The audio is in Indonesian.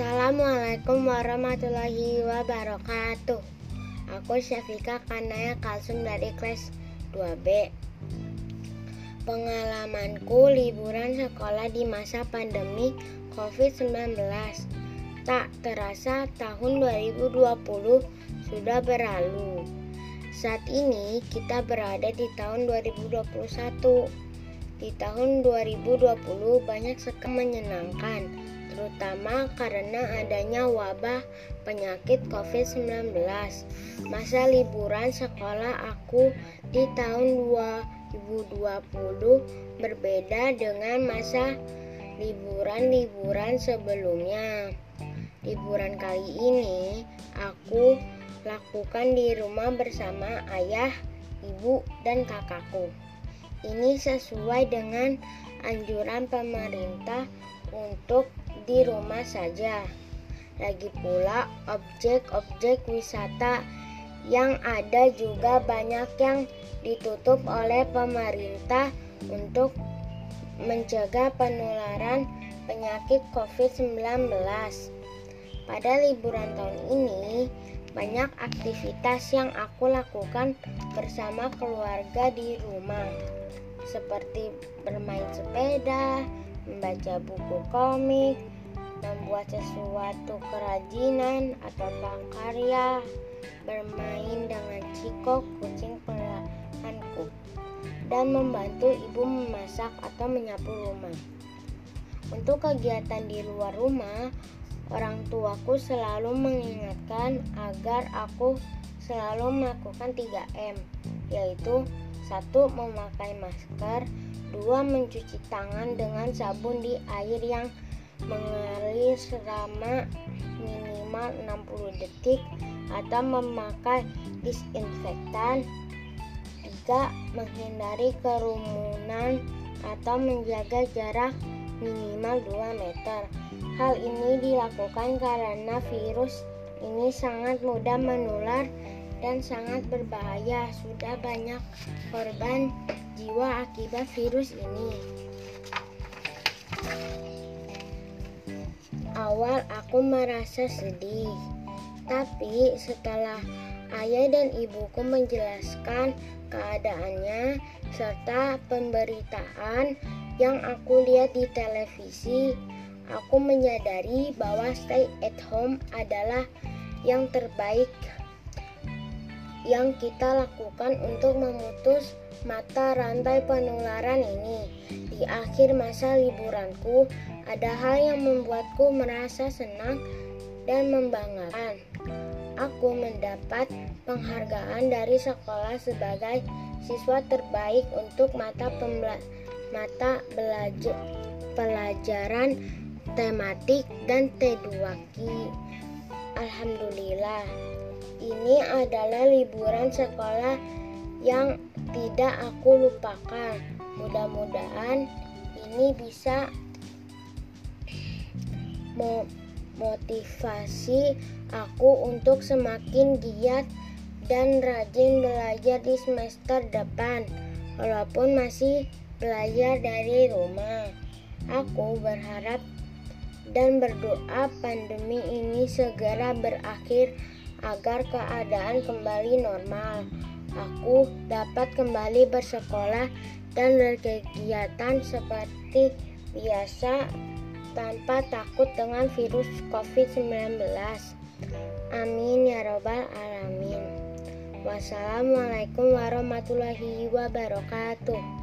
Assalamualaikum warahmatullahi wabarakatuh. Aku Syafika Kanaya Kalsum dari kelas 2B. Pengalamanku liburan sekolah di masa pandemi COVID-19. Tak terasa tahun 2020 sudah berlalu. Saat ini kita berada di tahun 2021. Di tahun 2020 banyak sekali menyenangkan terutama karena adanya wabah penyakit COVID-19. Masa liburan sekolah aku di tahun 2020 berbeda dengan masa liburan-liburan sebelumnya. Liburan kali ini aku lakukan di rumah bersama ayah, ibu, dan kakakku. Ini sesuai dengan anjuran pemerintah untuk di rumah saja. Lagi pula objek-objek wisata yang ada juga banyak yang ditutup oleh pemerintah untuk mencegah penularan penyakit COVID-19. Pada liburan tahun ini, banyak aktivitas yang aku lakukan bersama keluarga di rumah, seperti bermain sepeda, membaca buku komik, membuat sesuatu kerajinan atau prakarya, bermain dengan Ciko, kucing peliharaanku, dan membantu ibu memasak atau menyapu rumah. Untuk kegiatan di luar rumah, orang tuaku selalu mengingatkan agar aku selalu melakukan 3M, yaitu satu memakai masker, dua mencuci tangan dengan sabun di air yang mengalir selama minimal 60 detik atau memakai disinfektan. Tiga, menghindari kerumunan atau menjaga jarak minimal 2 meter. Hal ini dilakukan karena virus ini sangat mudah menular dan sangat berbahaya. Sudah banyak korban jiwa akibat virus ini. Awal aku merasa sedih, tapi setelah ayah dan ibuku menjelaskan keadaannya serta pemberitaan yang aku lihat di televisi, aku menyadari bahwa stay at home adalah yang terbaik yang kita lakukan untuk memutus mata rantai penularan ini. Di akhir masa liburanku, ada hal yang membuatku merasa senang dan membanggakan. Aku mendapat penghargaan dari sekolah sebagai siswa terbaik untuk mata mata belajar pelajaran tematik dan T2Ki. Alhamdulillah. Ini adalah liburan sekolah yang tidak aku lupakan. Mudah-mudahan ini bisa memotivasi aku untuk semakin giat dan rajin belajar di semester depan, walaupun masih belajar dari rumah. Aku berharap dan berdoa pandemi ini segera berakhir agar keadaan kembali normal. Aku dapat kembali bersekolah dan berkegiatan seperti biasa tanpa takut dengan virus COVID-19. Amin ya Robbal 'Alamin. Wassalamualaikum warahmatullahi wabarakatuh.